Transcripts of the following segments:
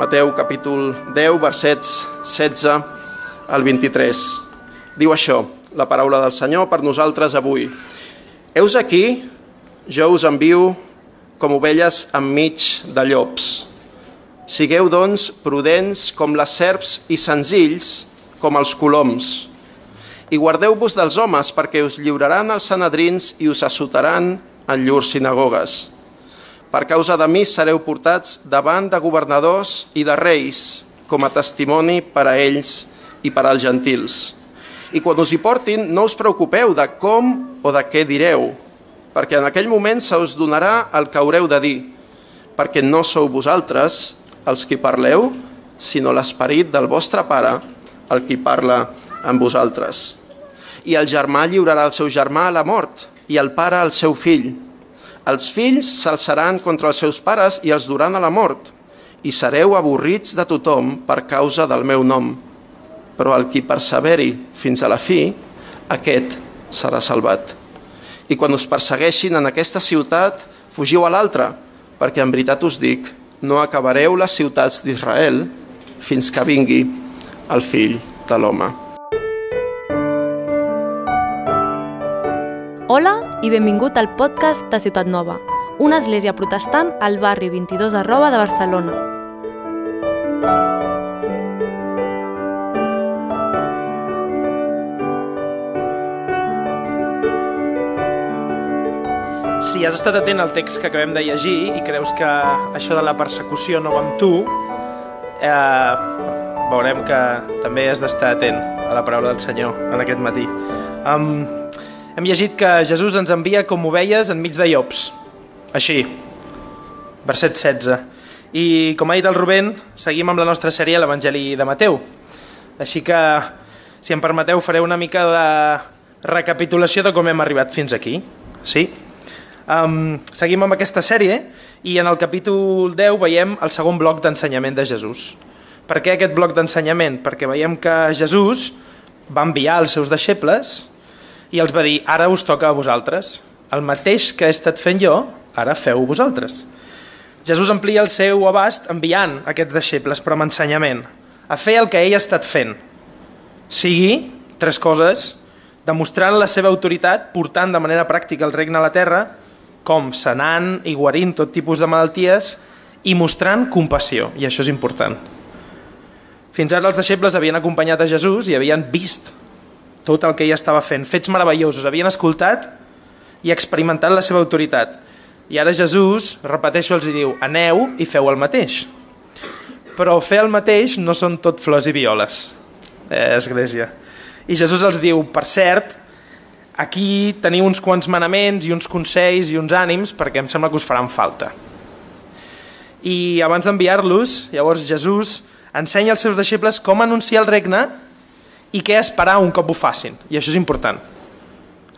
Mateu capítol 10, versets 16 al 23. Diu això, la paraula del Senyor per nosaltres avui. Heus aquí, jo us envio com ovelles enmig de llops. Sigueu, doncs, prudents com les serps i senzills com els coloms. I guardeu-vos dels homes perquè us lliuraran els sanadrins i us assotaran en llurs sinagogues. Per causa de mi sereu portats davant de governadors i de reis com a testimoni per a ells i per als gentils. I quan us hi portin, no us preocupeu de com o de què direu, perquè en aquell moment se us donarà el que haureu de dir, perquè no sou vosaltres els qui parleu, sinó l'esperit del vostre pare, el qui parla amb vosaltres. I el germà lliurarà el seu germà a la mort, i el pare al seu fill. Els fills s'alçaran contra els seus pares i els duran a la mort, i sereu avorrits de tothom per causa del meu nom. Però el qui perseveri fins a la fi, aquest serà salvat. I quan us persegueixin en aquesta ciutat, fugiu a l'altra, perquè en veritat us dic, no acabareu les ciutats d'Israel fins que vingui el fill de l'home. Hola i benvingut al podcast de Ciutat Nova, una església protestant al barri 22 arroba de Barcelona. Si has estat atent al text que acabem de llegir i creus que això de la persecució no va amb tu, eh, veurem que també has d'estar atent a la paraula del Senyor en aquest matí. Um, hem llegit que Jesús ens envia com ovelles enmig de llops. Així, verset 16. I com ha dit el Rubén, seguim amb la nostra sèrie a l'Evangeli de Mateu. Així que, si em permeteu, faré una mica de recapitulació de com hem arribat fins aquí. Sí? Um, seguim amb aquesta sèrie i en el capítol 10 veiem el segon bloc d'ensenyament de Jesús. Per què aquest bloc d'ensenyament? Perquè veiem que Jesús va enviar els seus deixebles i els va dir, ara us toca a vosaltres. El mateix que he estat fent jo, ara feu vosaltres. Jesús amplia el seu abast enviant aquests deixebles, però amb ensenyament, a fer el que ell ha estat fent. Sigui, tres coses, demostrant la seva autoritat, portant de manera pràctica el regne a la terra, com sanant i guarint tot tipus de malalties i mostrant compassió, i això és important. Fins ara els deixebles havien acompanyat a Jesús i havien vist tot el que ell estava fent, fets meravellosos, havien escoltat i experimentat la seva autoritat. I ara Jesús, repeteixo, els diu, aneu i feu el mateix. Però fer el mateix no són tot flors i violes, eh, Església. I Jesús els diu, per cert, aquí teniu uns quants manaments i uns consells i uns ànims perquè em sembla que us faran falta. I abans d'enviar-los, llavors Jesús ensenya als seus deixebles com anunciar el regne i què esperar un cop ho facin. I això és important.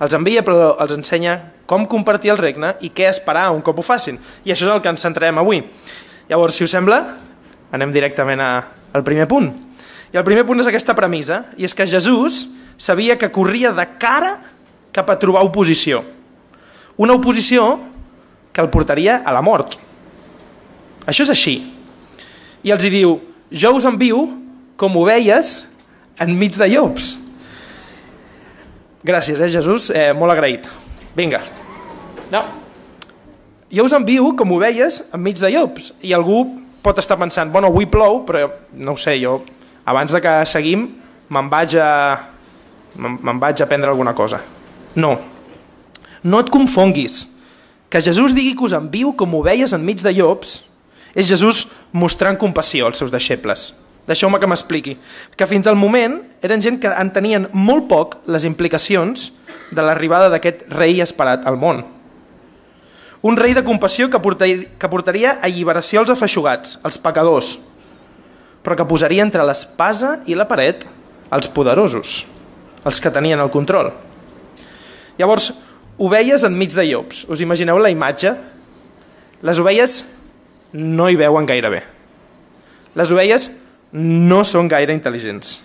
Els envia però els ensenya com compartir el regne i què esperar un cop ho facin. I això és el que ens centrarem avui. Llavors, si us sembla, anem directament a, al primer punt. I el primer punt és aquesta premissa, i és que Jesús sabia que corria de cara cap a trobar oposició. Una oposició que el portaria a la mort. Això és així. I els hi diu, jo us envio com ovelles enmig de llops. Gràcies, eh, Jesús? Eh, molt agraït. Vinga. No. Jo us envio com ovelles enmig de llops. I algú pot estar pensant, bueno, avui plou, però no ho sé, jo abans de que seguim me'n vaig a me'n vaig a prendre alguna cosa. No. No et confonguis. Que Jesús digui que us envio com ovelles enmig de llops és Jesús mostrant compassió als seus deixebles. Deixeu-me que m'expliqui. Que fins al moment eren gent que entenien molt poc les implicacions de l'arribada d'aquest rei esperat al món. Un rei de compassió que portaria, que portaria alliberació als afeixugats, als pecadors, però que posaria entre l'espasa i la paret els poderosos, els que tenien el control. Llavors, ovelles enmig de llops. Us imagineu la imatge? Les ovelles no hi veuen gaire bé. Les ovelles no són gaire intel·ligents.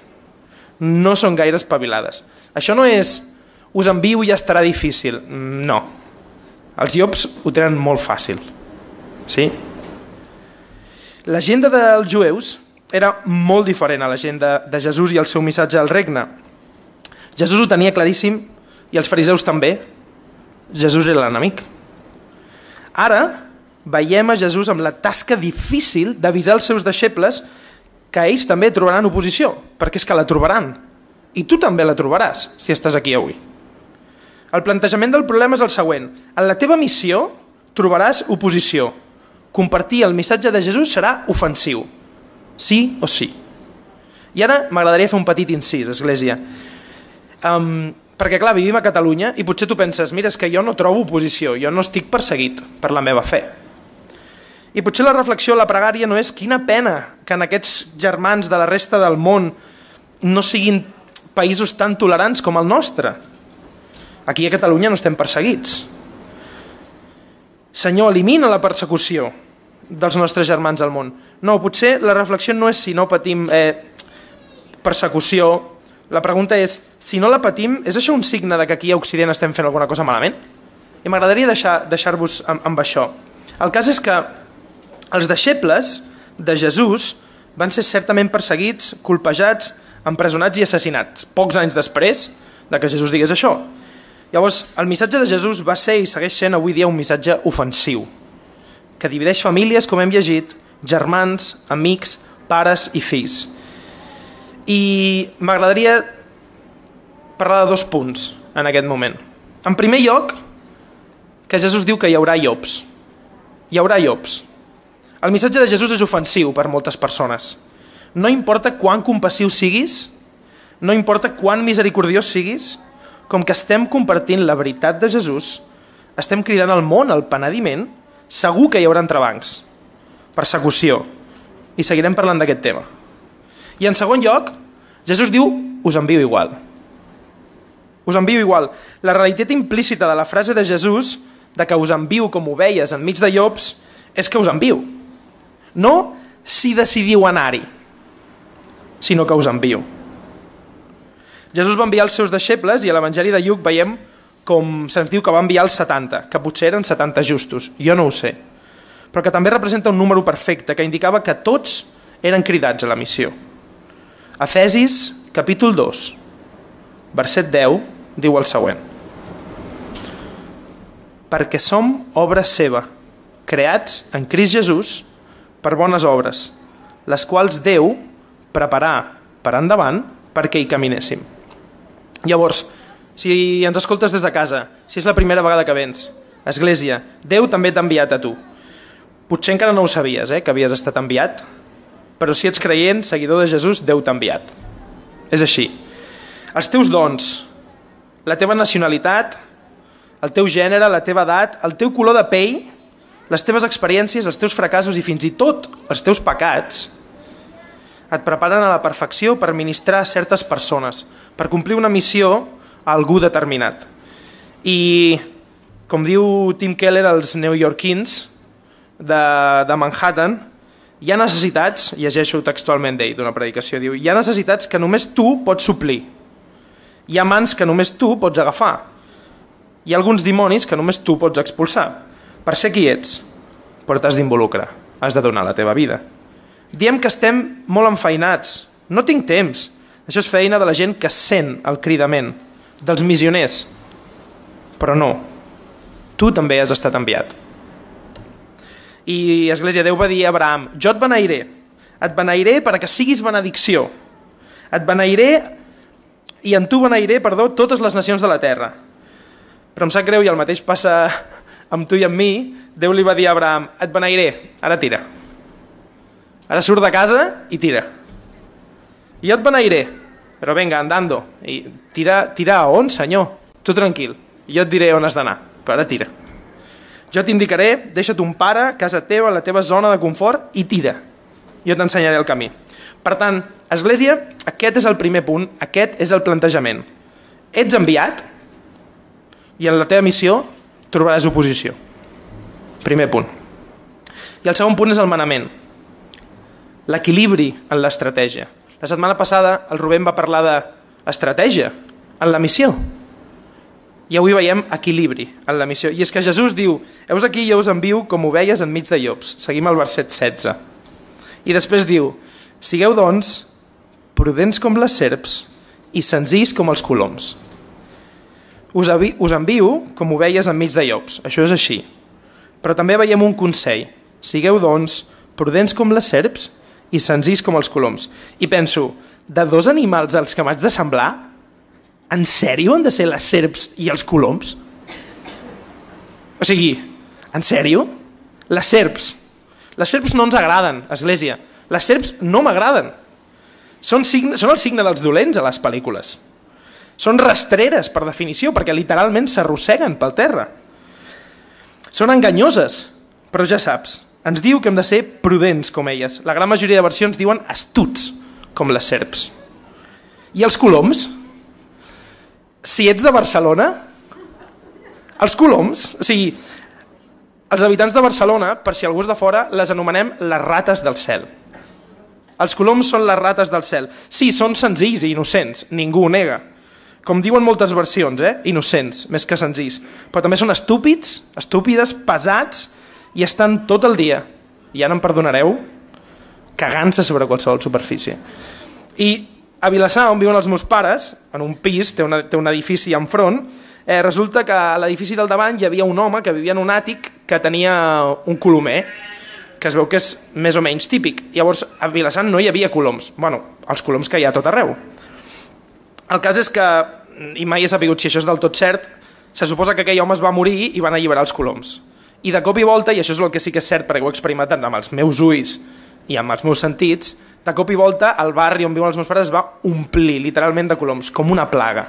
No són gaire espavilades. Això no és us envio i ja estarà difícil. No. Els llops ho tenen molt fàcil. Sí? L'agenda dels jueus era molt diferent a l'agenda de Jesús i el seu missatge al regne. Jesús ho tenia claríssim i els fariseus també. Jesús era l'enemic. Ara veiem a Jesús amb la tasca difícil d'avisar els seus deixebles que ells també trobaran oposició, perquè és que la trobaran. I tu també la trobaràs, si estàs aquí avui. El plantejament del problema és el següent. En la teva missió trobaràs oposició. Compartir el missatge de Jesús serà ofensiu. Sí o sí. I ara m'agradaria fer un petit incís, Església. Um, perquè, clar, vivim a Catalunya i potser tu penses, mira, és que jo no trobo oposició, jo no estic perseguit per la meva fe. I potser la reflexió, la pregària, no és quina pena que en aquests germans de la resta del món no siguin països tan tolerants com el nostre. Aquí a Catalunya no estem perseguits. Senyor, elimina la persecució dels nostres germans al món. No, potser la reflexió no és si no patim eh, persecució, la pregunta és, si no la patim, és això un signe de que aquí a Occident estem fent alguna cosa malament? I m'agradaria deixar-vos deixar amb, amb això. El cas és que els deixebles de Jesús van ser certament perseguits, colpejats, empresonats i assassinats, pocs anys després de que Jesús digués això. Llavors, el missatge de Jesús va ser i segueix sent avui dia un missatge ofensiu, que divideix famílies, com hem llegit, germans, amics, pares i fills. I m'agradaria parlar de dos punts en aquest moment. En primer lloc, que Jesús diu que hi haurà llops. Hi haurà llops. El missatge de Jesús és ofensiu per moltes persones. No importa quan compassiu siguis, no importa quan misericordiós siguis, com que estem compartint la veritat de Jesús, estem cridant al món al penediment, segur que hi haurà entrebancs, persecució, i seguirem parlant d'aquest tema. I en segon lloc, Jesús diu, us envio igual. Us envio igual. La realitat implícita de la frase de Jesús, de que us envio com ovelles enmig de llops, és que us envio. No si decidiu anar-hi, sinó que us envio. Jesús va enviar els seus deixebles i a l'Evangeli de Lluc veiem com se'ns diu que va enviar els 70, que potser eren 70 justos, jo no ho sé, però que també representa un número perfecte que indicava que tots eren cridats a la missió. Efesis, capítol 2, verset 10, diu el següent. Perquè som obra seva, creats en Crist Jesús per bones obres, les quals Déu preparà per endavant perquè hi caminéssim. Llavors, si ens escoltes des de casa, si és la primera vegada que vens, Església, Déu també t'ha enviat a tu. Potser encara no ho sabies, eh, que havies estat enviat, però si ets creient, seguidor de Jesús, Déu t'ha enviat. És així. Els teus dons, la teva nacionalitat, el teu gènere, la teva edat, el teu color de pell, les teves experiències, els teus fracassos i fins i tot els teus pecats et preparen a la perfecció per ministrar a certes persones, per complir una missió a algú determinat. I, com diu Tim Keller als neoyorquins de, de Manhattan, hi ha necessitats, llegeixo textualment d'ell d'una predicació, diu, hi ha necessitats que només tu pots suplir. Hi ha mans que només tu pots agafar. Hi ha alguns dimonis que només tu pots expulsar. Per ser qui ets, però t'has d'involucrar, has de donar la teva vida. Diem que estem molt enfeinats, no tinc temps. Això és feina de la gent que sent el cridament, dels missioners. Però no, tu també has estat enviat. I Església, Déu va dir a Abraham, jo et beneiré, et beneiré perquè siguis benedicció, et beneiré i en tu beneiré, perdó, totes les nacions de la terra. Però em sap greu i el mateix passa amb tu i amb mi, Déu li va dir a Abraham, et beneiré, ara tira. Ara surt de casa i tira. I jo et beneiré, però venga, andando. I tira, tira a on, senyor? Tu tranquil, jo et diré on has d'anar, però ara tira. Jo t'indicaré, deixa't un pare, casa teva, la teva zona de confort i tira. Jo t'ensenyaré el camí. Per tant, Església, aquest és el primer punt, aquest és el plantejament. Ets enviat i en la teva missió trobaràs oposició. Primer punt. I el segon punt és el manament. L'equilibri en l'estratègia. La setmana passada el Rubén va parlar d'estratègia en la missió. I avui veiem equilibri en la missió. I és que Jesús diu, heus aquí jo us envio com ovelles enmig de llops. Seguim al verset 16. I després diu, sigueu doncs prudents com les serps i senzills com els coloms. Us, avi, us envio com ovelles enmig de llops, això és així. Però també veiem un consell. Sigueu, doncs, prudents com les serps i senzills com els coloms. I penso, de dos animals als que m'haig de semblar, en sèrio han de ser les serps i els coloms? O sigui, en sèrio? Les serps. Les serps no ens agraden, Església. Les serps no m'agraden. Són, signe, són el signe dels dolents a les pel·lícules. Són rastreres, per definició, perquè literalment s'arrosseguen pel terra. Són enganyoses, però ja saps, ens diu que hem de ser prudents com elles. La gran majoria de versions diuen astuts, com les serps. I els coloms? Si ets de Barcelona, els coloms, o sigui, els habitants de Barcelona, per si algú és de fora, les anomenem les rates del cel. Els coloms són les rates del cel. Sí, són senzills i innocents, ningú ho nega. Com diuen moltes versions, eh? innocents, més que senzills. Però també són estúpids, estúpides, pesats i estan tot el dia, i ara em perdonareu, cagant-se sobre qualsevol superfície. I a Vilassar, on viuen els meus pares, en un pis, té, una, té un edifici enfront, eh, resulta que a l'edifici del davant hi havia un home que vivia en un àtic que tenia un colomer, que es veu que és més o menys típic. Llavors, a Vilassant no hi havia coloms. bueno, els coloms que hi ha tot arreu. El cas és que, i mai he sabut si això és del tot cert, se suposa que aquell home es va morir i van alliberar els coloms. I de cop i volta, i això és el que sí que és cert perquè ho he experimentat amb els meus ulls i amb els meus sentits, de cop i volta el barri on viuen els meus pares es va omplir literalment de coloms, com una plaga.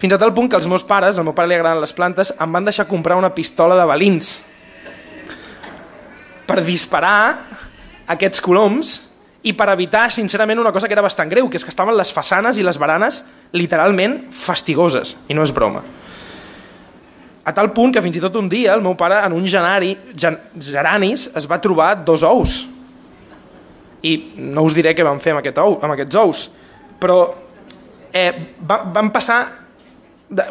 Fins a tal punt que els meus pares, al meu pare li agraden les plantes, em van deixar comprar una pistola de balins per disparar aquests coloms i per evitar, sincerament, una cosa que era bastant greu, que és que estaven les façanes i les baranes literalment fastigoses, i no és broma. A tal punt que fins i tot un dia el meu pare en un genari, gen, geranis es va trobar dos ous. I no us diré què vam fer amb, aquest ou, amb aquests ous, però eh, va, van passar,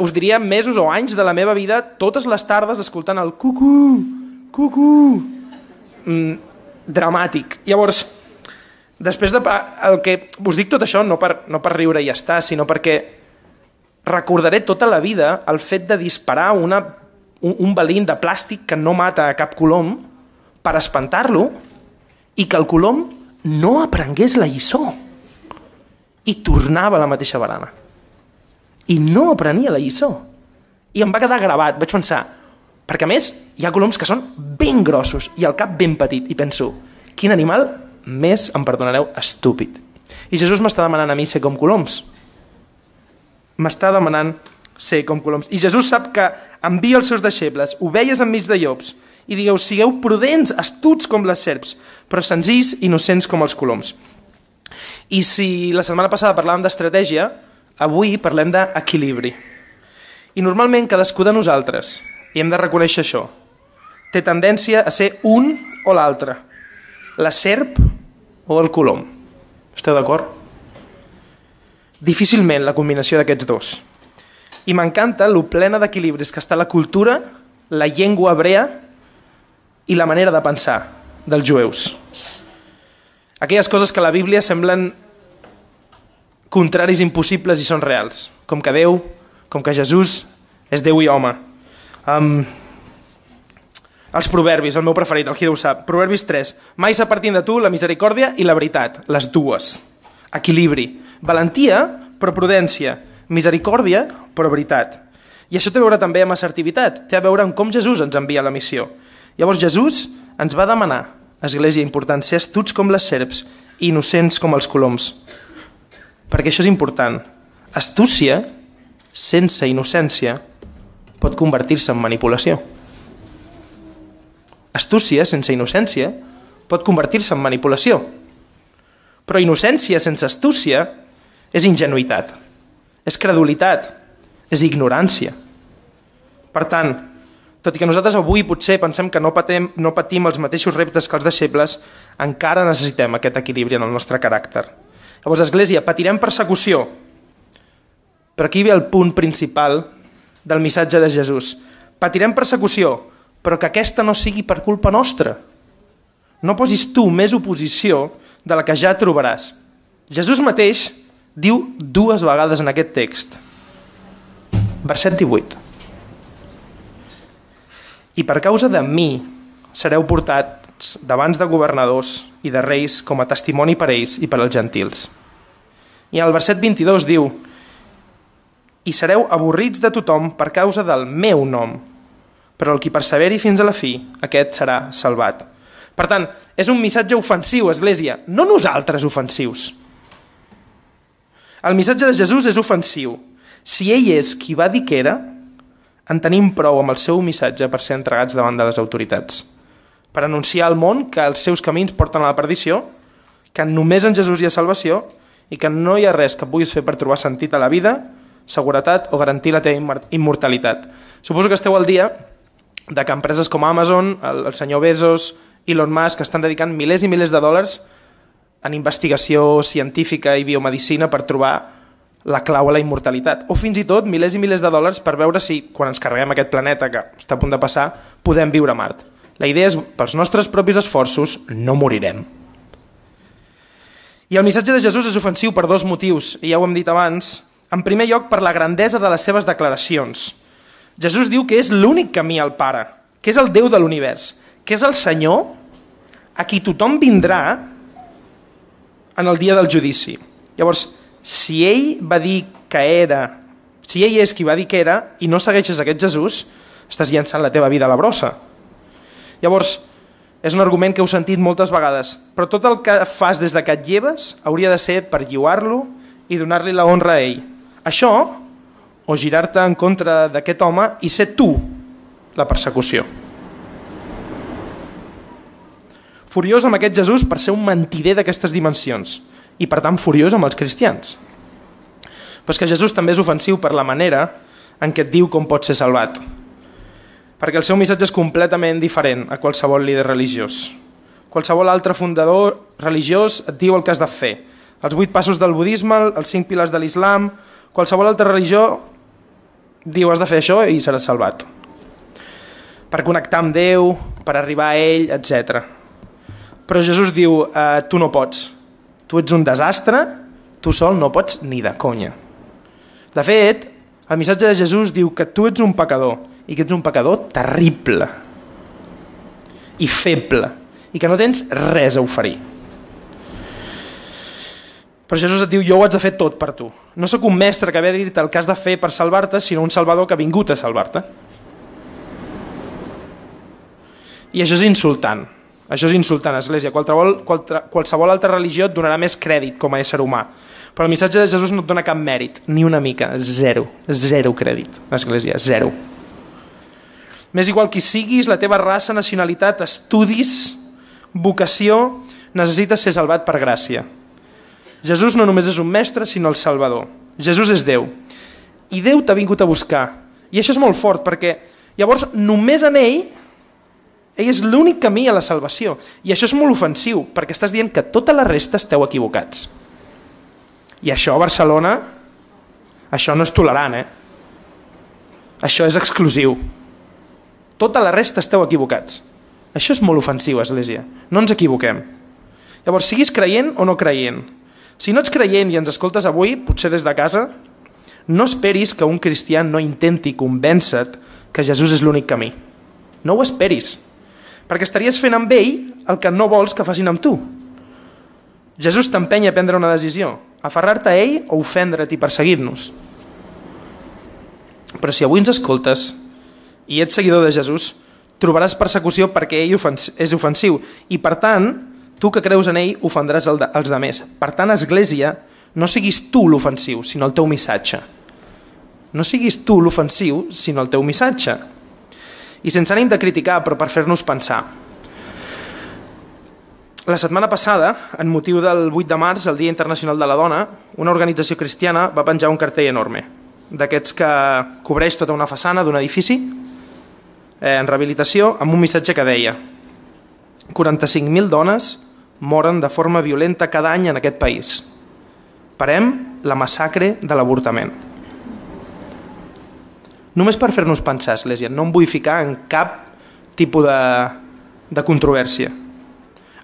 us diria, mesos o anys de la meva vida, totes les tardes escoltant el cucú, cucú, mm, dramàtic. Llavors, després de... El que, us dic tot això no per, no per riure i ja està, sinó perquè recordaré tota la vida el fet de disparar una, un, un balín de plàstic que no mata a cap colom per espantar-lo i que el colom no aprengués la lliçó i tornava a la mateixa barana. I no aprenia la lliçó. I em va quedar gravat. Vaig pensar, perquè a més hi ha coloms que són ben grossos i el cap ben petit. I penso, quin animal més, em perdonareu, estúpid. I Jesús m'està demanant a mi ser com coloms. M'està demanant ser com coloms. I Jesús sap que envia els seus deixebles, ovelles enmig de llops, i digueu, sigueu prudents, astuts com les serps, però senzills, innocents com els coloms. I si la setmana passada parlàvem d'estratègia, avui parlem d'equilibri. I normalment cadascú de nosaltres, i hem de reconèixer això, té tendència a ser un o l'altre, la serp o el colom. Esteu d'acord? Difícilment la combinació d'aquests dos. I m'encanta lo plena d'equilibris que està la cultura, la llengua hebrea i la manera de pensar dels jueus. Aquelles coses que la Bíblia semblen contraris impossibles i són reals, com que Déu, com que Jesús és Déu i home. Um, els proverbis, el meu preferit, el Hideu sap. Proverbis 3. Mai s'apartin de tu la misericòrdia i la veritat, les dues. Equilibri. Valentia, però prudència. Misericòrdia, però veritat. I això té a veure també amb assertivitat, té a veure amb com Jesús ens envia la missió. Llavors Jesús ens va demanar, Església important, ser astuts com les serps i innocents com els coloms. Perquè això és important. Astúcia, sense innocència, pot convertir-se en manipulació. Astúcia, sense innocència, pot convertir-se en manipulació. Però innocència sense astúcia és ingenuïtat, és credulitat, és ignorància. Per tant, tot i que nosaltres avui potser pensem que no patim, no patim els mateixos reptes que els deixebles, encara necessitem aquest equilibri en el nostre caràcter. Llavors, Església, patirem persecució, però aquí ve el punt principal del missatge de Jesús. Patirem persecució, però que aquesta no sigui per culpa nostra. No posis tu més oposició de la que ja trobaràs. Jesús mateix diu dues vegades en aquest text. Verset 18. I per causa de mi sereu portats davant de governadors i de reis com a testimoni per ells i per als gentils. I al verset 22 diu i sereu avorrits de tothom per causa del meu nom, però el qui perseveri fins a la fi, aquest serà salvat. Per tant, és un missatge ofensiu, Església, no nosaltres ofensius. El missatge de Jesús és ofensiu. Si ell és qui va dir que era, en tenim prou amb el seu missatge per ser entregats davant de les autoritats. Per anunciar al món que els seus camins porten a la perdició, que només en Jesús hi ha salvació i que no hi ha res que puguis fer per trobar sentit a la vida, seguretat o garantir la teva immortalitat. Suposo que esteu al dia de que empreses com Amazon, el, el senyor Bezos, Elon Musk estan dedicant milers i milers de dòlars en investigació científica i biomedicina per trobar la clau a la immortalitat. O fins i tot milers i milers de dòlars per veure si, quan ens carreguem aquest planeta que està a punt de passar, podem viure a Mart. La idea és, pels nostres propis esforços, no morirem. I el missatge de Jesús és ofensiu per dos motius, i ja ho hem dit abans. En primer lloc, per la grandesa de les seves declaracions. Jesús diu que és l'únic camí al Pare, que és el Déu de l'univers, que és el Senyor a qui tothom vindrà en el dia del judici. Llavors, si ell va dir que era, si ell és qui va dir que era i no segueixes aquest Jesús, estàs llançant la teva vida a la brossa. Llavors, és un argument que heu sentit moltes vegades, però tot el que fas des de que et lleves hauria de ser per lliuar-lo i donar-li la honra a ell. Això, o girar-te en contra d'aquest home i ser tu la persecució. Furiós amb aquest Jesús per ser un mentider d'aquestes dimensions i per tant furiós amb els cristians. Però és que Jesús també és ofensiu per la manera en què et diu com pot ser salvat. Perquè el seu missatge és completament diferent a qualsevol líder religiós. Qualsevol altre fundador religiós et diu el que has de fer. Els vuit passos del budisme, els cinc pilars de l'islam, qualsevol altra religió diu has de fer això i seràs salvat. Per connectar amb Déu, per arribar a ell, etc. Però Jesús diu, eh, tu no pots. Tu ets un desastre, tu sol no pots ni de conya. De fet, el missatge de Jesús diu que tu ets un pecador i que ets un pecador terrible i feble i que no tens res a oferir. Però Jesús et diu, jo ho haig de fer tot per tu. No sóc un mestre que ve a dir-te el que has de fer per salvar-te, sinó un salvador que ha vingut a salvar-te. I això és insultant. Això és insultant, Església. Qualsevol, qualsevol altra religió et donarà més crèdit com a ésser humà. Però el missatge de Jesús no et dona cap mèrit, ni una mica, zero, zero crèdit, Església, zero. M'és igual qui siguis, la teva raça, nacionalitat, estudis, vocació, necessites ser salvat per gràcia. Jesús no només és un mestre, sinó el Salvador. Jesús és Déu. I Déu t'ha vingut a buscar. I això és molt fort, perquè llavors només en ell ell és l'únic camí a la salvació. I això és molt ofensiu, perquè estàs dient que tota la resta esteu equivocats. I això a Barcelona, això no és tolerant, eh? Això és exclusiu. Tota la resta esteu equivocats. Això és molt ofensiu, Església. No ens equivoquem. Llavors, siguis creient o no creient. Si no ets creient i ens escoltes avui, potser des de casa, no esperis que un cristià no intenti convèncer que Jesús és l'únic camí. No ho esperis perquè estaries fent amb ell el que no vols que facin amb tu. Jesús t'empenya a prendre una decisió, aferrar-te a ell o ofendre't i perseguir-nos. Però si avui ens escoltes i ets seguidor de Jesús, trobaràs persecució perquè ell és ofensiu i per tant, tu que creus en ell ofendràs els demés. Per tant, Església, no siguis tu l'ofensiu, sinó el teu missatge. No siguis tu l'ofensiu, sinó el teu missatge i sense ànim de criticar, però per fer-nos pensar. La setmana passada, en motiu del 8 de març, el Dia Internacional de la Dona, una organització cristiana va penjar un cartell enorme, d'aquests que cobreix tota una façana d'un edifici eh, en rehabilitació, amb un missatge que deia 45.000 dones moren de forma violenta cada any en aquest país. Parem la massacre de l'avortament. Només per fer-nos pensar, Església, no em vull ficar en cap tipus de, de controvèrsia.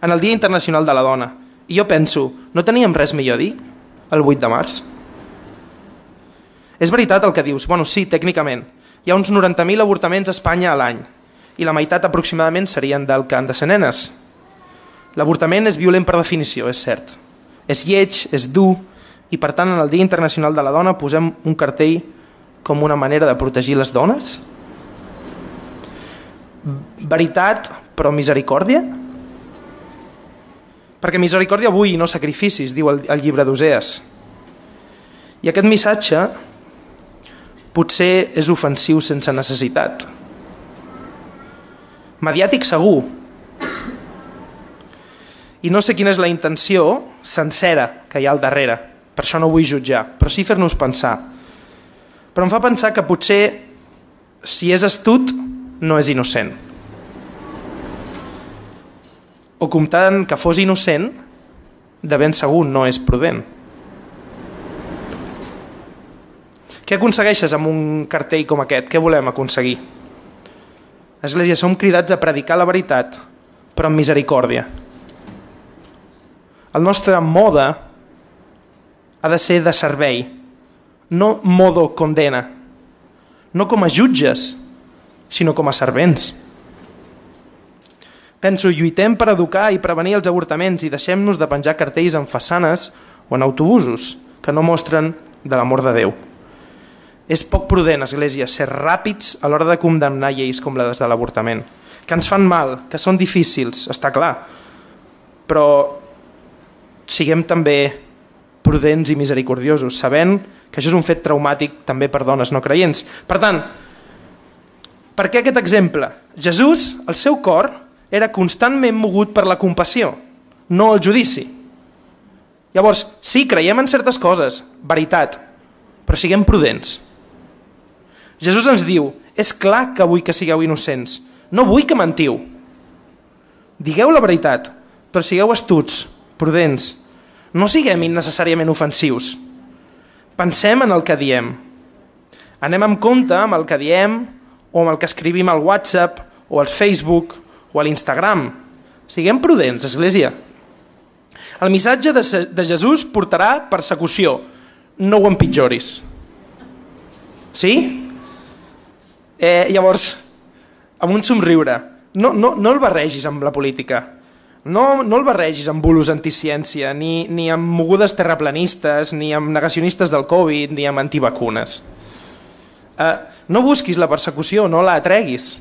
en el Dia Internacional de la Dona. I jo penso, no teníem res millor a dir el 8 de març? És veritat el que dius? Bueno, sí, tècnicament. Hi ha uns 90.000 avortaments a Espanya a l'any i la meitat aproximadament serien del que han de ser nenes. L'avortament és violent per definició, és cert. És lleig, és dur, i per tant en el Dia Internacional de la Dona posem un cartell com una manera de protegir les dones? Veritat, però misericòrdia? Perquè misericòrdia avui no sacrificis, diu el, el llibre d'Osees. I aquest missatge potser és ofensiu sense necessitat. Mediàtic segur. I no sé quina és la intenció sencera que hi ha al darrere. Per això no vull jutjar, però sí fer-nos pensar. Però em fa pensar que potser, si és astut, no és innocent. O comptant que fos innocent, de ben segur no és prudent. Què aconsegueixes amb un cartell com aquest? Què volem aconseguir? Església, som cridats a predicar la veritat, però amb misericòrdia. El nostre mode ha de ser de servei, no modo condena, no com a jutges, sinó com a servents. Penso, lluitem per educar i prevenir els avortaments i deixem-nos de penjar cartells en façanes o en autobusos que no mostren de l'amor de Déu. És poc prudent, Església, ser ràpids a l'hora de condemnar lleis com les de l'avortament, que ens fan mal, que són difícils, està clar, però siguem també prudents i misericordiosos, sabent que això és un fet traumàtic també per dones no creients. Per tant, per què aquest exemple? Jesús, el seu cor, era constantment mogut per la compassió, no el judici. Llavors, sí, creiem en certes coses, veritat, però siguem prudents. Jesús ens diu, és clar que vull que sigueu innocents, no vull que mentiu. Digueu la veritat, però sigueu astuts, prudents. No siguem innecessàriament ofensius. Pensem en el que diem. Anem amb compte amb el que diem o amb el que escrivim al WhatsApp o al Facebook o a l'Instagram. Siguem prudents, Església. El missatge de, de Jesús portarà persecució. No ho empitjoris. Sí? Eh, llavors, amb un somriure, no, no, no el barregis amb la política, no, no el barregis amb bulos anticiència, ni, ni amb mogudes terraplanistes, ni amb negacionistes del Covid, ni amb antivacunes. Eh, no busquis la persecució, no la atreguis.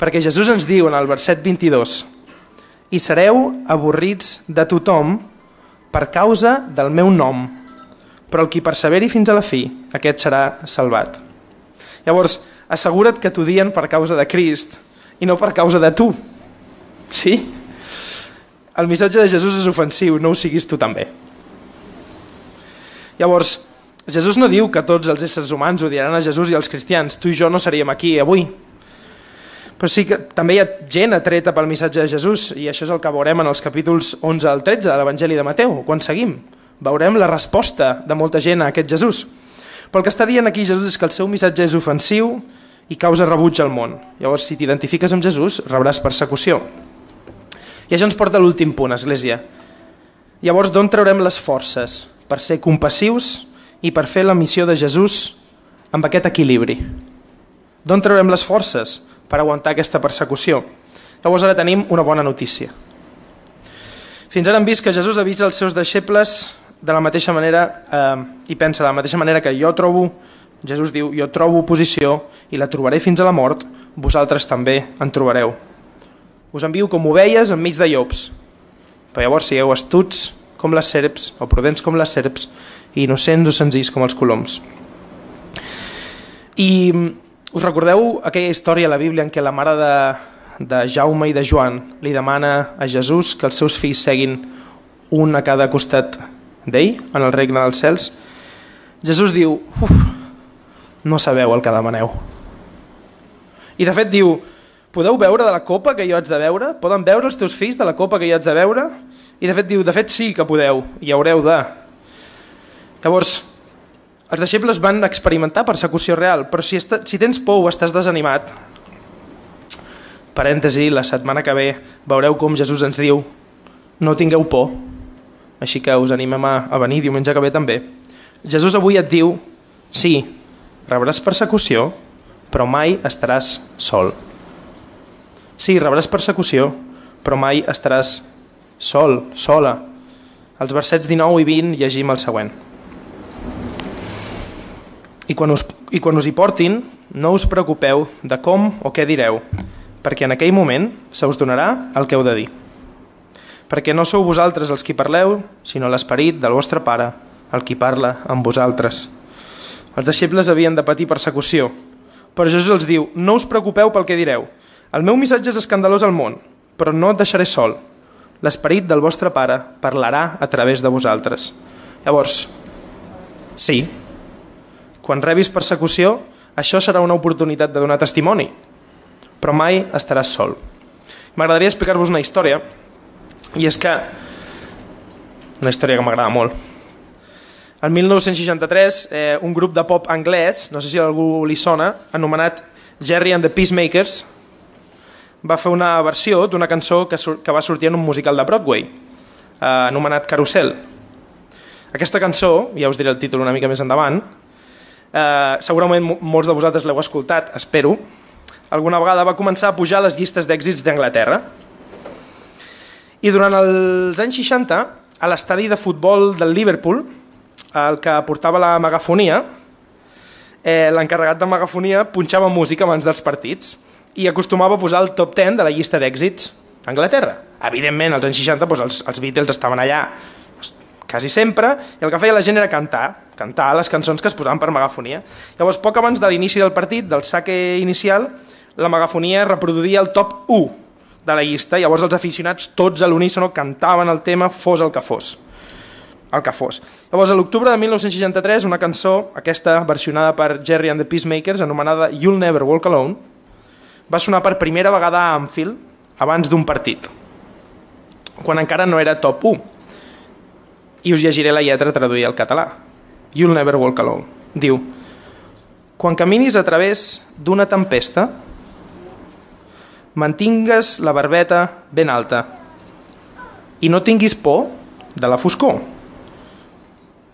Perquè Jesús ens diu en el verset 22 i sereu avorrits de tothom per causa del meu nom, però el qui perseveri fins a la fi, aquest serà salvat. Llavors, assegura't que t'odien per causa de Crist i no per causa de tu. Sí? El missatge de Jesús és ofensiu, no ho siguis tu també. Llavors, Jesús no diu que tots els éssers humans odiaran a Jesús i els cristians. Tu i jo no seríem aquí avui. Però sí que també hi ha gent atreta pel missatge de Jesús i això és el que veurem en els capítols 11 al 13 de l'Evangeli de Mateu, quan seguim. Veurem la resposta de molta gent a aquest Jesús. Però el que està dient aquí Jesús és que el seu missatge és ofensiu i causa rebuig al món. Llavors, si t'identifiques amb Jesús, rebràs persecució. I això ens porta a l'últim punt, Església. Llavors, d'on traurem les forces per ser compassius i per fer la missió de Jesús amb aquest equilibri? D'on traurem les forces per aguantar aquesta persecució? Llavors ara tenim una bona notícia. Fins ara hem vist que Jesús avisa els seus deixebles de la mateixa manera eh, i pensa de la mateixa manera que jo trobo, Jesús diu, jo trobo oposició i la trobaré fins a la mort, vosaltres també en trobareu. Us envio com ovelles enmig de llops, però llavors sigueu astuts com les serps, o prudents com les serps, i innocents o senzills com els coloms. I us recordeu aquella història a la Bíblia en què la mare de, de Jaume i de Joan li demana a Jesús que els seus fills seguin un a cada costat d'ell en el regne dels cels, Jesús diu, uf, no sabeu el que demaneu. I de fet diu, podeu veure de la copa que jo haig de veure? Poden veure els teus fills de la copa que jo haig de veure? I de fet diu, de fet sí que podeu, i haureu de. Llavors, els deixebles van experimentar persecució real, però si, està, si tens por o estàs desanimat, parèntesi, la setmana que ve veureu com Jesús ens diu no tingueu por, així que us animem a, a venir diumenge que ve també. Jesús avui et diu, sí, rebràs persecució, però mai estaràs sol. Sí, rebràs persecució, però mai estaràs sol, sola. Els versets 19 i 20 llegim el següent. I quan, us, I quan us hi portin, no us preocupeu de com o què direu, perquè en aquell moment se us donarà el que heu de dir. Perquè no sou vosaltres els qui parleu, sinó l'esperit del vostre Pare, el qui parla amb vosaltres. Els deixebles havien de patir persecució, però Jesús els diu, no us preocupeu pel que direu. El meu missatge és escandalós al món, però no et deixaré sol. L'esperit del vostre Pare parlarà a través de vosaltres. Llavors, sí, quan rebis persecució, això serà una oportunitat de donar testimoni, però mai estaràs sol. M'agradaria explicar-vos una història, i és que... Una història que m'agrada molt. El 1963, eh, un grup de pop anglès, no sé si algú li sona, anomenat Jerry and the Peacemakers, va fer una versió d'una cançó que, que va sortir en un musical de Broadway, eh, anomenat Carusel. Aquesta cançó, ja us diré el títol una mica més endavant, eh, segurament molts de vosaltres l'heu escoltat, espero, alguna vegada va començar a pujar a les llistes d'èxits d'Anglaterra. I durant els anys 60, a l'estadi de futbol del Liverpool, el que portava la megafonia, eh, l'encarregat de megafonia punxava música abans dels partits i acostumava a posar el top 10 de la llista d'èxits a Anglaterra. Evidentment, als anys 60 doncs, els, els Beatles estaven allà quasi sempre, i el que feia la gent era cantar, cantar les cançons que es posaven per megafonia. Llavors, poc abans de l'inici del partit, del saque inicial, la megafonia reproduïa el top 1 de la llista, llavors els aficionats tots a l'unísono cantaven el tema fos el que fos el que fos. Llavors, a l'octubre de 1963, una cançó, aquesta versionada per Jerry and the Peacemakers, anomenada You'll Never Walk Alone, va sonar per primera vegada a Anfield abans d'un partit, quan encara no era top 1. I us llegiré la lletra traduïda al català. You'll Never Walk Alone. Diu, quan caminis a través d'una tempesta, mantingues la barbeta ben alta i no tinguis por de la foscor.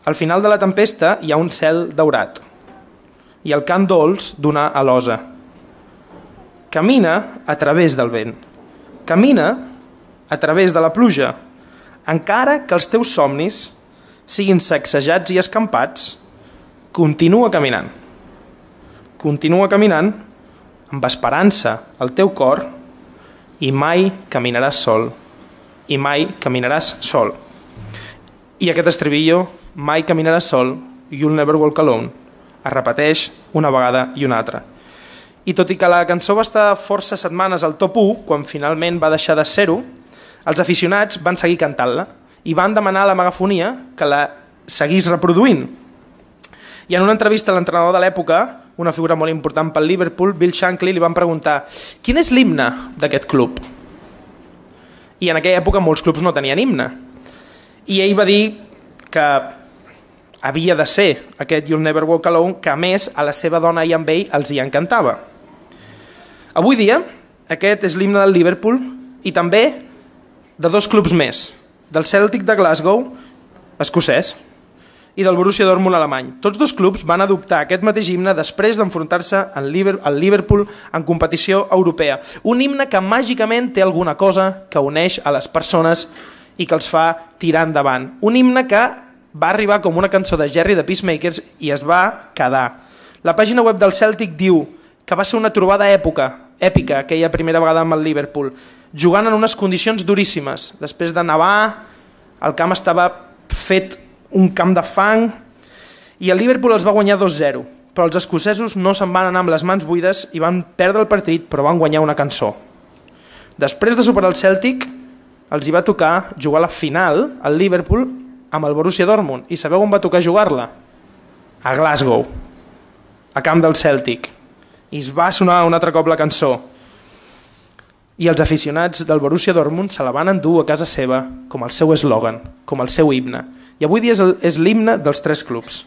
Al final de la tempesta hi ha un cel daurat i el cant dolç d'una alosa. Camina a través del vent. Camina a través de la pluja. Encara que els teus somnis siguin sacsejats i escampats, continua caminant. Continua caminant amb esperança al teu cor i mai caminaràs sol. I mai caminaràs sol. I aquest estribillo mai caminaràs sol, you'll never walk alone, es repeteix una vegada i una altra. I tot i que la cançó va estar força setmanes al top 1, quan finalment va deixar de ser-ho, els aficionats van seguir cantant-la i van demanar a la megafonia que la seguís reproduint. I en una entrevista a l'entrenador de l'època, una figura molt important pel Liverpool, Bill Shankly, li van preguntar quin és l'himne d'aquest club? I en aquella època molts clubs no tenien himne. I ell va dir que havia de ser aquest You'll Never Walk Alone, que a més a la seva dona i amb ell els hi encantava. Avui dia, aquest és l'himne del Liverpool i també de dos clubs més, del Celtic de Glasgow, escocès, i del Borussia Dortmund alemany. Tots dos clubs van adoptar aquest mateix himne després d'enfrontar-se al Liverpool en competició europea. Un himne que màgicament té alguna cosa que uneix a les persones i que els fa tirar endavant. Un himne que va arribar com una cançó de Jerry de Peacemakers i es va quedar. La pàgina web del Celtic diu que va ser una trobada època, èpica aquella primera vegada amb el Liverpool, jugant en unes condicions duríssimes. Després de nevar, el camp estava fet un camp de fang i el Liverpool els va guanyar 2-0, però els escocesos no se'n van anar amb les mans buides i van perdre el partit, però van guanyar una cançó. Després de superar el Celtic, els hi va tocar jugar la final al Liverpool amb el Borussia Dortmund. I sabeu on va tocar jugar-la? A Glasgow, a camp del Celtic. I es va sonar un altre cop la cançó. I els aficionats del Borussia Dortmund se la van endur a casa seva com el seu eslògan, com el seu himne. I avui dia és l'himne dels tres clubs.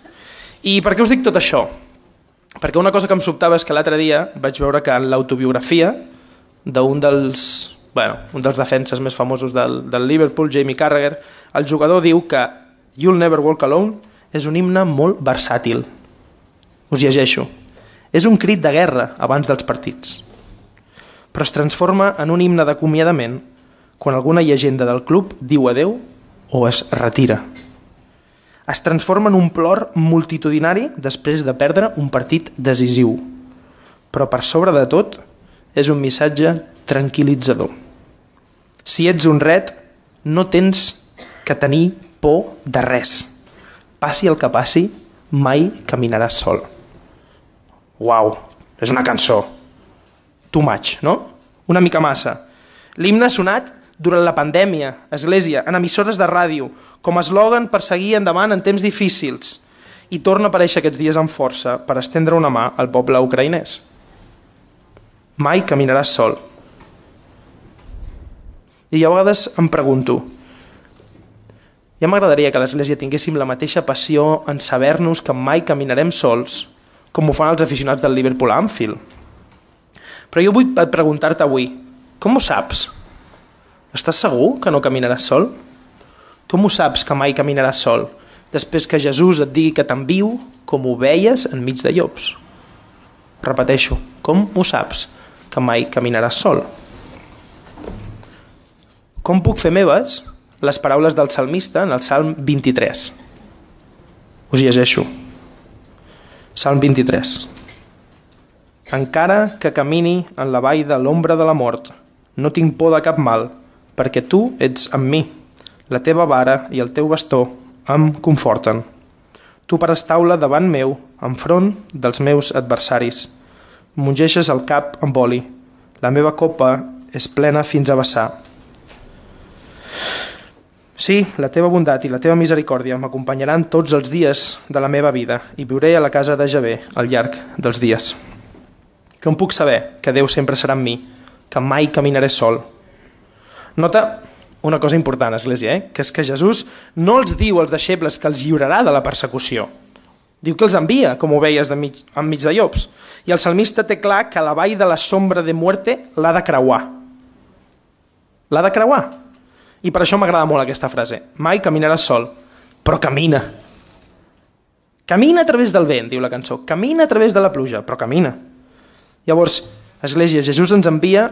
I per què us dic tot això? Perquè una cosa que em sobtava és que l'altre dia vaig veure que en l'autobiografia d'un dels, bueno, un dels defenses més famosos del, del Liverpool, Jamie Carragher, el jugador diu que You'll Never Walk Alone és un himne molt versàtil. Us llegeixo. És un crit de guerra abans dels partits, però es transforma en un himne d'acomiadament quan alguna llegenda del club diu adeu o es retira. Es transforma en un plor multitudinari després de perdre un partit decisiu. Però per sobre de tot, és un missatge tranquil·litzador. Si ets un ret, no tens que tenir por de res. Passi el que passi, mai caminaràs sol. Uau, és una cançó. Too much, no? Una mica massa. L'himne ha sonat durant la pandèmia, església, en emissores de ràdio, com a eslògan per seguir endavant en temps difícils, i torna a aparèixer aquests dies amb força per estendre una mà al poble ucraïnès. Mai caminaràs sol. I a vegades em pregunto, ja m'agradaria que l'Església tinguéssim la mateixa passió en saber-nos que mai caminarem sols, com ho fan els aficionats del Liverpool Anfield. Però jo vull preguntar-te avui, com ho saps? Estàs segur que no caminaràs sol? Com ho saps que mai caminaràs sol, després que Jesús et digui que t'enviu com ovelles enmig de llops? Repeteixo, com ho saps que mai caminaràs sol? Com puc fer meves les paraules del salmista en el Salm 23? Us llegeixo. Salm 23. Encara que camini en la vall de l'ombra de la mort, no tinc por de cap mal, perquè tu ets amb mi. La teva vara i el teu bastó em conforten. Tu pares taula davant meu, enfront dels meus adversaris. Mungeixes el cap amb oli. La meva copa és plena fins a vessar. Sí, la teva bondat i la teva misericòrdia m'acompanyaran tots els dies de la meva vida i viuré a la casa de Javé al llarg dels dies. Que em puc saber que Déu sempre serà amb mi, que mai caminaré sol. Nota una cosa important, Església, eh? que és que Jesús no els diu als deixebles que els lliurarà de la persecució. Diu que els envia, com ho veies, de mig, enmig de llops. I el salmista té clar que la vall de la sombra de muerte l'ha de creuar. L'ha de creuar. I per això m'agrada molt aquesta frase. Mai caminaràs sol, però camina. Camina a través del vent, diu la cançó. Camina a través de la pluja, però camina. Llavors, Església, Jesús ens envia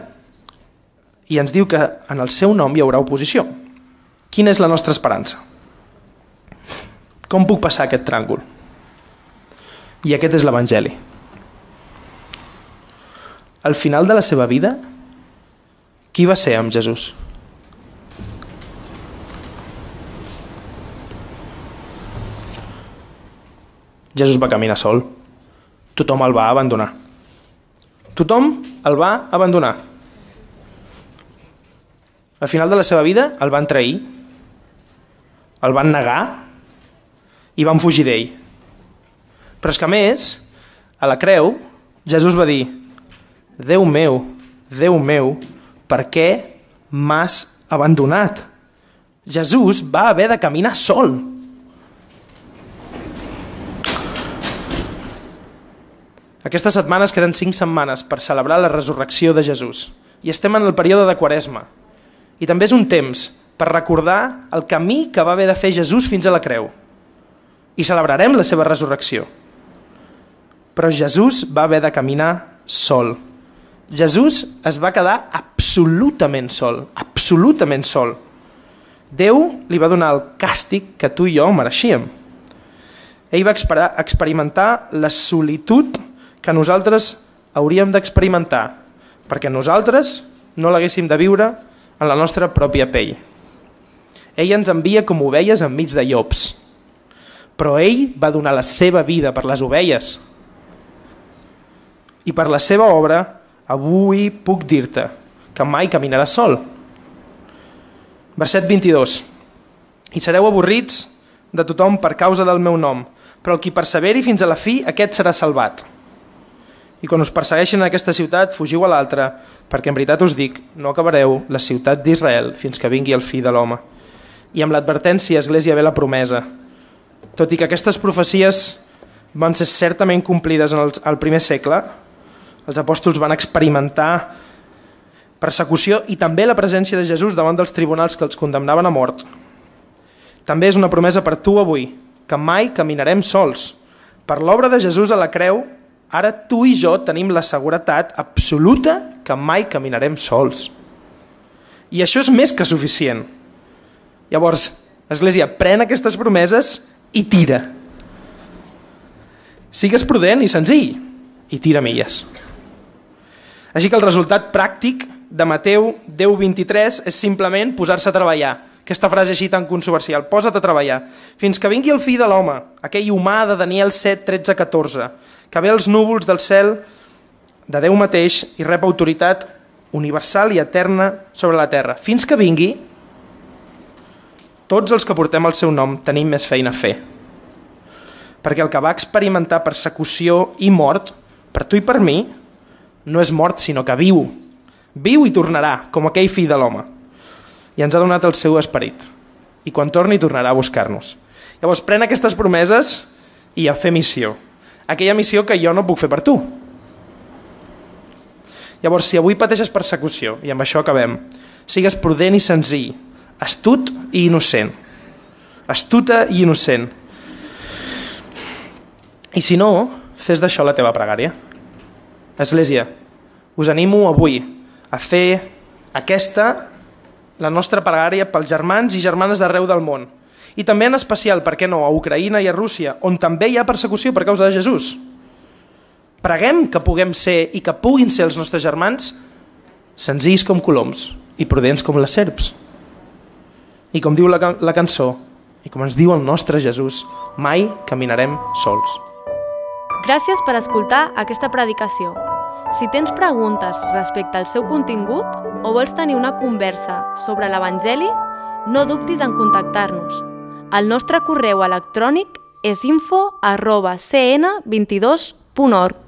i ens diu que en el seu nom hi haurà oposició. Quina és la nostra esperança? Com puc passar aquest tràngol? I aquest és l'Evangeli. Al final de la seva vida, qui va ser amb Jesús? Jesús va caminar sol. Tothom el va abandonar. Tothom el va abandonar. Al final de la seva vida el van trair, el van negar i van fugir d'ell. Però és que a més, a la creu, Jesús va dir Déu meu, Déu meu, per què m'has abandonat? Jesús va haver de caminar sol. Aquestes setmanes queden cinc setmanes per celebrar la resurrecció de Jesús i estem en el període de Quaresma. I també és un temps per recordar el camí que va haver de fer Jesús fins a la creu. I celebrarem la seva resurrecció. Però Jesús va haver de caminar sol. Jesús es va quedar absolutament sol, absolutament sol. Déu li va donar el càstig que tu i jo mereixíem. Ell va experimentar la solitud que nosaltres hauríem d'experimentar, perquè nosaltres no l'haguéssim de viure en la nostra pròpia pell. Ell ens envia com ovelles enmig de llops, però ell va donar la seva vida per les ovelles. I per la seva obra, avui puc dir-te que mai caminaràs sol. Verset 22. I sereu avorrits de tothom per causa del meu nom, però el qui perseveri fins a la fi, aquest serà salvat i quan us persegueixin en aquesta ciutat, fugiu a l'altra, perquè en veritat us dic, no acabareu la ciutat d'Israel fins que vingui el fill de l'home. I amb l'advertència, Església, ve la promesa. Tot i que aquestes profecies van ser certament complides en el, el primer segle, els apòstols van experimentar persecució i també la presència de Jesús davant dels tribunals que els condemnaven a mort. També és una promesa per tu avui, que mai caminarem sols. Per l'obra de Jesús a la creu, ara tu i jo tenim la seguretat absoluta que mai caminarem sols. I això és més que suficient. Llavors, Església, pren aquestes promeses i tira. Sigues prudent i senzill i tira milles. Així que el resultat pràctic de Mateu 10.23 és simplement posar-se a treballar. Aquesta frase així tan controversial. Posa't a treballar. Fins que vingui el fill de l'home, aquell humà de Daniel 7, 13, 14, que ve als núvols del cel de Déu mateix i rep autoritat universal i eterna sobre la terra. Fins que vingui, tots els que portem el seu nom tenim més feina a fer. Perquè el que va experimentar persecució i mort, per tu i per mi, no és mort, sinó que viu. Viu i tornarà, com aquell fill de l'home. I ens ha donat el seu esperit. I quan torni, tornarà a buscar-nos. Llavors, pren aquestes promeses i a fer missió. Aquella missió que jo no puc fer per tu. Llavors, si avui pateixes persecució, i amb això acabem, sigues prudent i senzill, astut i innocent. Astuta i innocent. I si no, fes d'això la teva pregària. Església, us animo avui a fer aquesta, la nostra pregària pels germans i germanes d'arreu del món. I també en especial, per què no, a Ucraïna i a Rússia, on també hi ha persecució per causa de Jesús. Preguem que puguem ser i que puguin ser els nostres germans senzills com coloms i prudents com les serps. I com diu la, la cançó, i com ens diu el nostre Jesús, mai caminarem sols. Gràcies per escoltar aquesta predicació. Si tens preguntes respecte al seu contingut o vols tenir una conversa sobre l'Evangeli, no dubtis en contactar-nos. El nostre correu electrònic és info arroba cn22.org.